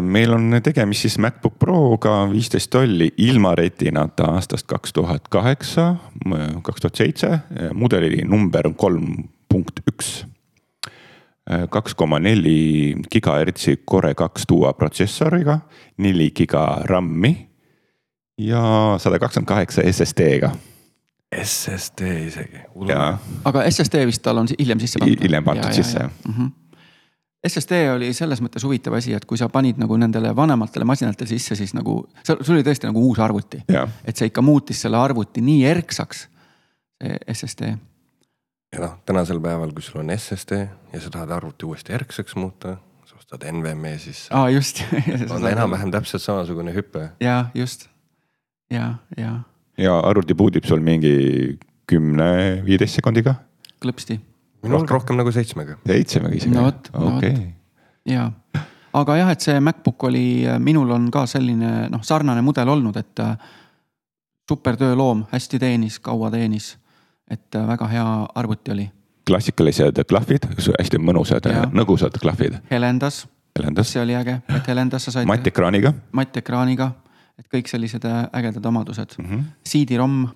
meil on tegemist siis MacBook Proga viisteist tolli ilma retinata aastast kaks tuhat kaheksa, kaks tuhat seitse, mudeli number on kolm punkt üks. Kaks koma neli gigahertsi Core kaks duo protsessoriga, neli giga RAM-i ja sada kakskümmend kaheksa SSD-ga SSD isegi. ja aga SSD vist tal on hiljem sisse Hi- hiljem pandud sisse, jah. mm. -hmm. SSD oli selles mõttes huvitav asi, et kui sa panid nagu nendele vanematele masinatele sisse, siis nagu, sul oli tõesti nagu uus arvuti. Et see ikka muutis selle arvuti nii erksaks, see SSD. Ja noh, tänasel päeval, kui sul on SSD ja sa tahad arvuti uuesti erksaks muuta, sa ostad NVMe sisse. aa, just. (laughs) on enam-vähem täpselt samasugune hüpe. ja just, ja, ja ja arvuti puudib sul mingi kümne, viieteist sekundiga, klõpsti minust rohkem nagu seitsmega. seitsmega isegi. No vot, no vot. okei, ja, aga jah, et see MacBook oli, minul on ka selline noh, sarnane mudel olnud, et äh, super tööloom, hästi teenis, kaua teenis. Et äh, väga hea arvuti oli, klassikalised klahvid, hästi mõnusad nõgusad klahvid, helendas, helendas, see oli äge, et helendas sa said mattekraaniga mattekraaniga, et kõik sellised äh, ägedad omadused mm. mm. -hmm. -hmm. CD-ROM,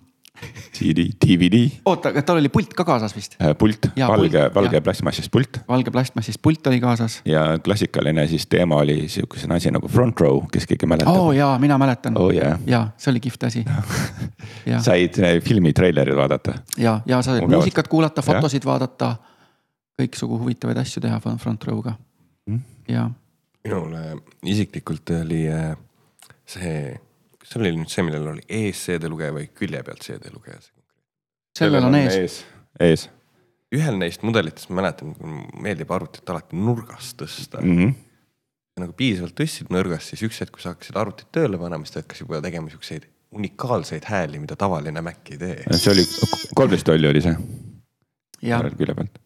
CD, DVD, oota, aga tal oli pult ka kaasas vist, pult, valge pult,, valge jah. plastmassist pult valge plastmassist pult oli kaasas. ja klassikaline siis teema oli sihukesena asi nagu front row, kes keegi mäletab oo oh, jaa, mina mäletan oh,. yeah.. ja see oli kihvt asi. ja, said äh, filmi treilerid vaadata, ja, ja sa said Mugavalt. muusikat kuulata, fotosid vaadata, kõiksugu huvitavaid asju teha front- row'ga Mm. ja minule isiklikult oli äh, see, kas see oli nüüd see, millel oli ees CD-lugeja või külje pealt CD-lugeja? sellel on ees. ees, ees. ühel neist mudelitest ma mäletan, meeldib arvutit alati nurgast tõsta mm.. Mm -hmm. nagu piisavalt tõstsid nõrgast, siis üks hetk, kui sa hakkasid arvutit tööle panema, siis ta hakkas juba tegema siukseid unikaalseid hääli, mida tavaline Mac ei tee. see oli kolmteist tolli oli see ja külje pealt.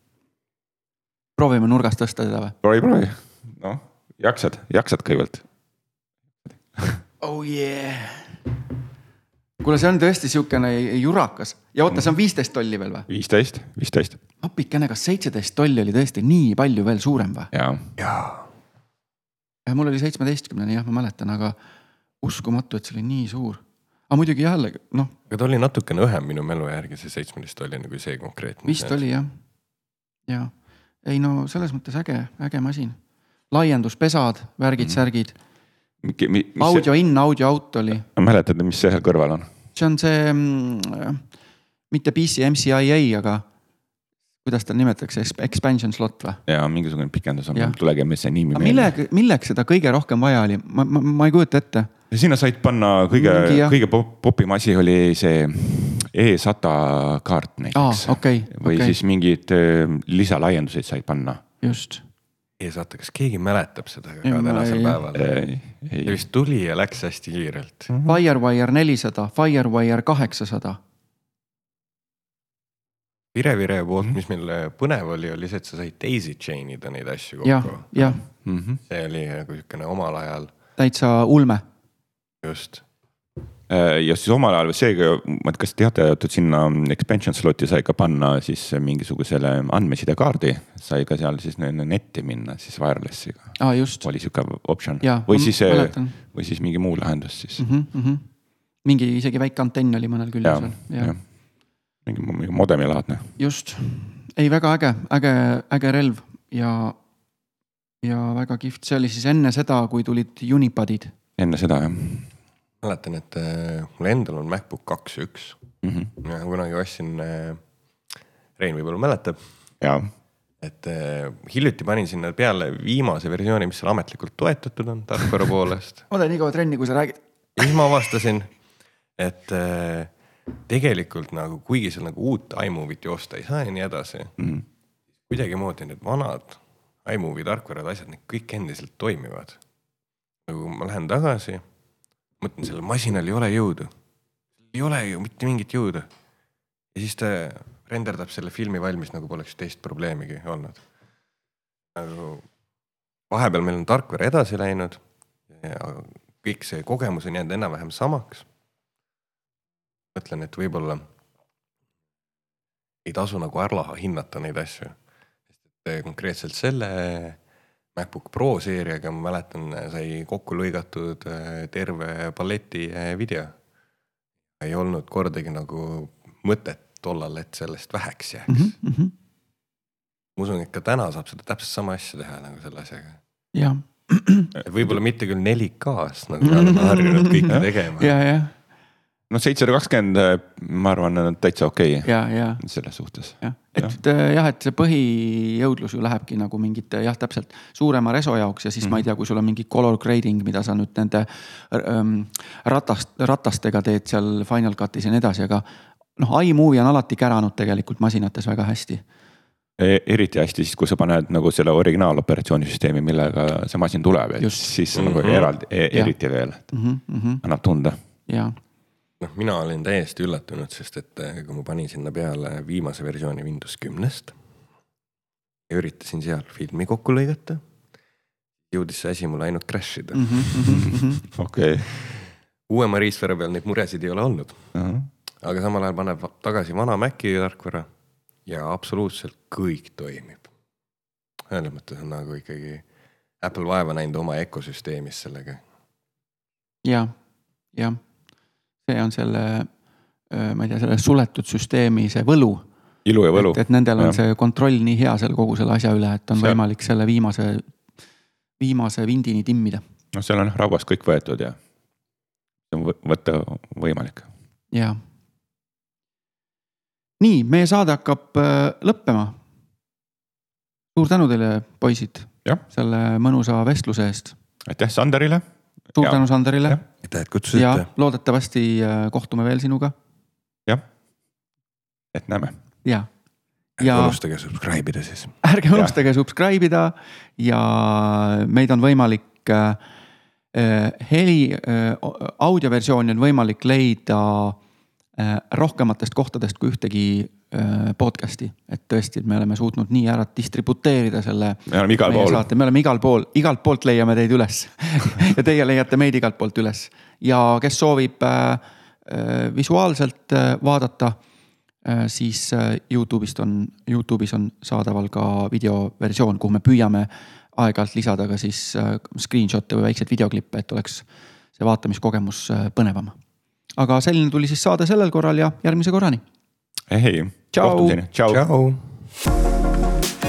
proovime nurgast tõsta teda või? proovi, proovi, noh jaksad, jaksad kõigepealt. Oh yeah. kuule, see on tõesti siukene jurakas ja oota, see on viisteist tolli veel või? viisteist, viisteist appikene, kas seitseteist tolli oli tõesti nii palju veel suurem või? ja ja mul oli seitsmeteistkümnene jah, ma mäletan, aga uskumatu, et see oli nii suur. aga muidugi jällegi noh, aga ta oli natukene õhem minu mälu järgi, see seitsmeteist oli nagu see konkreetne. vist oli jah. ja ei no selles mõttes äge, äge masin. laienduspesad, värgid-särgid, mis, audio in, audio out oli, mäletad, mis seal kõrval on? see on see mm, mitte PC MCIA, aga kuidas ta nimetatakse, expansion slot või? ja mingisugune pikendus on tulegi see nimi aga millega, milleks seda kõige rohkem vaja oli, ma, ma, ma ei kujuta ette. sinna said panna kõige kõige pop- popim asi oli see E100 kaart aa näiteks, okei, või okei, siis mingeid äh, lisalaienduseid said panna. just. Ees vaata, kas keegi mäletab seda ka Ei, tänasel ei- päeval? ei, vist tuli ja läks hästi kiirelt. Firewire nelisada, Firewire kaheksasada, Vire-Vire poolt, Mhm. mis meil põnev oli, oli see, et sa said daisy chain ida neid asju kokku., jah, Mhm. see oli nagu siukene omal ajal täitsa ulme, just. Ja siis omal ajal seega, ma ei tea, kas teate, et sinna expansion slot'i sai ka panna siis mingisugusele andmesidekaardi. sai ka seal siis netti minna siis wireless'iga just. oli sihuke optsioon või siis, või siis mingi muu lahendus siis Mm -hmm. mingi isegi väike antenn oli mõnel ja jah, mingi, mingi modemi laadne. just. ei, väga äge, äge, äge relv ja, ja väga kihvt, see oli siis enne seda, kui tulid Unipadid. enne seda jah mäletan, et äh, mul endal on MacBook kaks ja üks mm. -hmm. ja kunagi ostsin äh,, Rein võib-olla mäletab, ja, et äh, hiljuti panin sinna peale viimase versiooni, mis seal ametlikult toetatud on tarkvara poolest. (laughs) ma teen nii kaua trenni, kui sa räägid. ja siis ma avastasin, et tegelikult nagu, kuigi seal nagu uut iMovie't joosta ei saa ja nii edasi mm. -hmm. kuidagimoodi need vanad iMovie tarkvarad, asjad, need kõik endiselt toimivad. nagu ma lähen tagasi, mõtlen, sellel masinal ei ole jõudu. ei ole ju mitte mingit jõudu. ja siis ta renderdab selle filmi valmis, nagu poleks teist probleemigi olnud. nagu vahepeal meil on tarkvara edasi läinud ja kõik see kogemus on jäänud enam-vähem samaks. mõtlen, et võib-olla ei tasu nagu ära hinnata neid asju. sest et konkreetselt selle MacBook Pro seeriaga ma mäletan, sai kokku lõigatud äh, terve balleti äh, video. ei olnud kordagi nagu mõtet tollal, et sellest väheks jääks mm. Mhm, -hmm. ma usun, et ka täna saab seda täpselt sama asja teha nagu selle asjaga. jah, võib-olla mitte küll 4K-s, nagu me oleme harjunud kõike tegema. ja, ja, noh, seitsesada kakskümmend, ma arvan, on täitsa okei okay, ja, ja, selles suhtes. jah, et äh, jah, et see põhijõudlus ju lähebki nagu mingite jah, täpselt suurema reso jaoks ja siis mm -hmm. ma ei tea, kui sul on mingi color grading, mida sa nüüd nende ähm, ratast, ratastega teed seal Final Cutis ja nii edasi, aga noh, iMovie on alati käranud tegelikult masinates väga hästi. E, eriti hästi siis, kui sa paned nagu selle originaaloperatsiooni millega see masin tuleb, et Just. siis on nagu Mhm. eraldi, Jah. eriti veel Mm -hmm. annab tunda. ja, noh, mina olin täiesti üllatunud, sest et eh, kui ma panin sinna peale viimase versiooni Windows kümnest ja üritasin seal filmi kokku lõigata, jõudis see asi mul ainult crash ida mm. Mhm, (laughs) okei. uuema riistvara peal neid muresid ei ole olnud, aga samal ajal paneb tagasi vana Maci tarkvara ja absoluutselt kõik toimib. selles mõttes on nagu ikkagi Apple vaeva näinud oma ökosüsteemis sellega. ja, jah, see on selle, ma ei tea, selle suletud süsteemi see võlu ilu ja võlu et, nendel on Jah. see kontroll nii hea seal kogu selle asja üle, et on See- võimalik selle viimase, viimase vindini timmida noh, seal on rauast kõik võetud ja see on võ- võtta võimalik. ja. nii, meie saade hakkab äh, lõppema. suur tänu teile, poisid Jah., selle mõnusa vestluse eest. aitäh Sanderile. Suur Ja. tänu Sanderile aitäh, et ja kutsusite. loodetavasti äh, kohtume veel sinuga jah, et näeme. ja, ärge ja unustage subscribe ida siis. ärge unustage subscribe ida ja meid on võimalik äh, äh, heli äh,, audioversiooni on võimalik leida rohkematest kohtadest kui ühtegi äh, podcast'i, et tõesti, me oleme suutnud nii ära distributeerida selle. me oleme igal pool. me oleme igal pool, igalt poolt leiame teid üles (laughs) ja teie leiate meid igalt poolt üles ja kes soovib äh, äh, visuaalselt äh, vaadata äh,, siis äh, Youtube'ist on, Youtube'is on saadaval ka videoversioon, kuhu me püüame aeg-ajalt lisada ka siis äh, screenshot'e või väikseid videoklippe, et oleks see vaatamiskogemus äh, põnevam. Aga selline tuli siis saade sellel korral ja järgmise korrani. ei, kohtumiseni, tšau, tšau..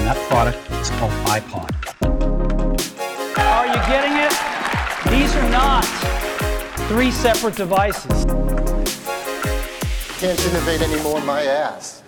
that product is called iPod. Are you getting it? These are not three separate devices. Can't innovate anymore, my ass.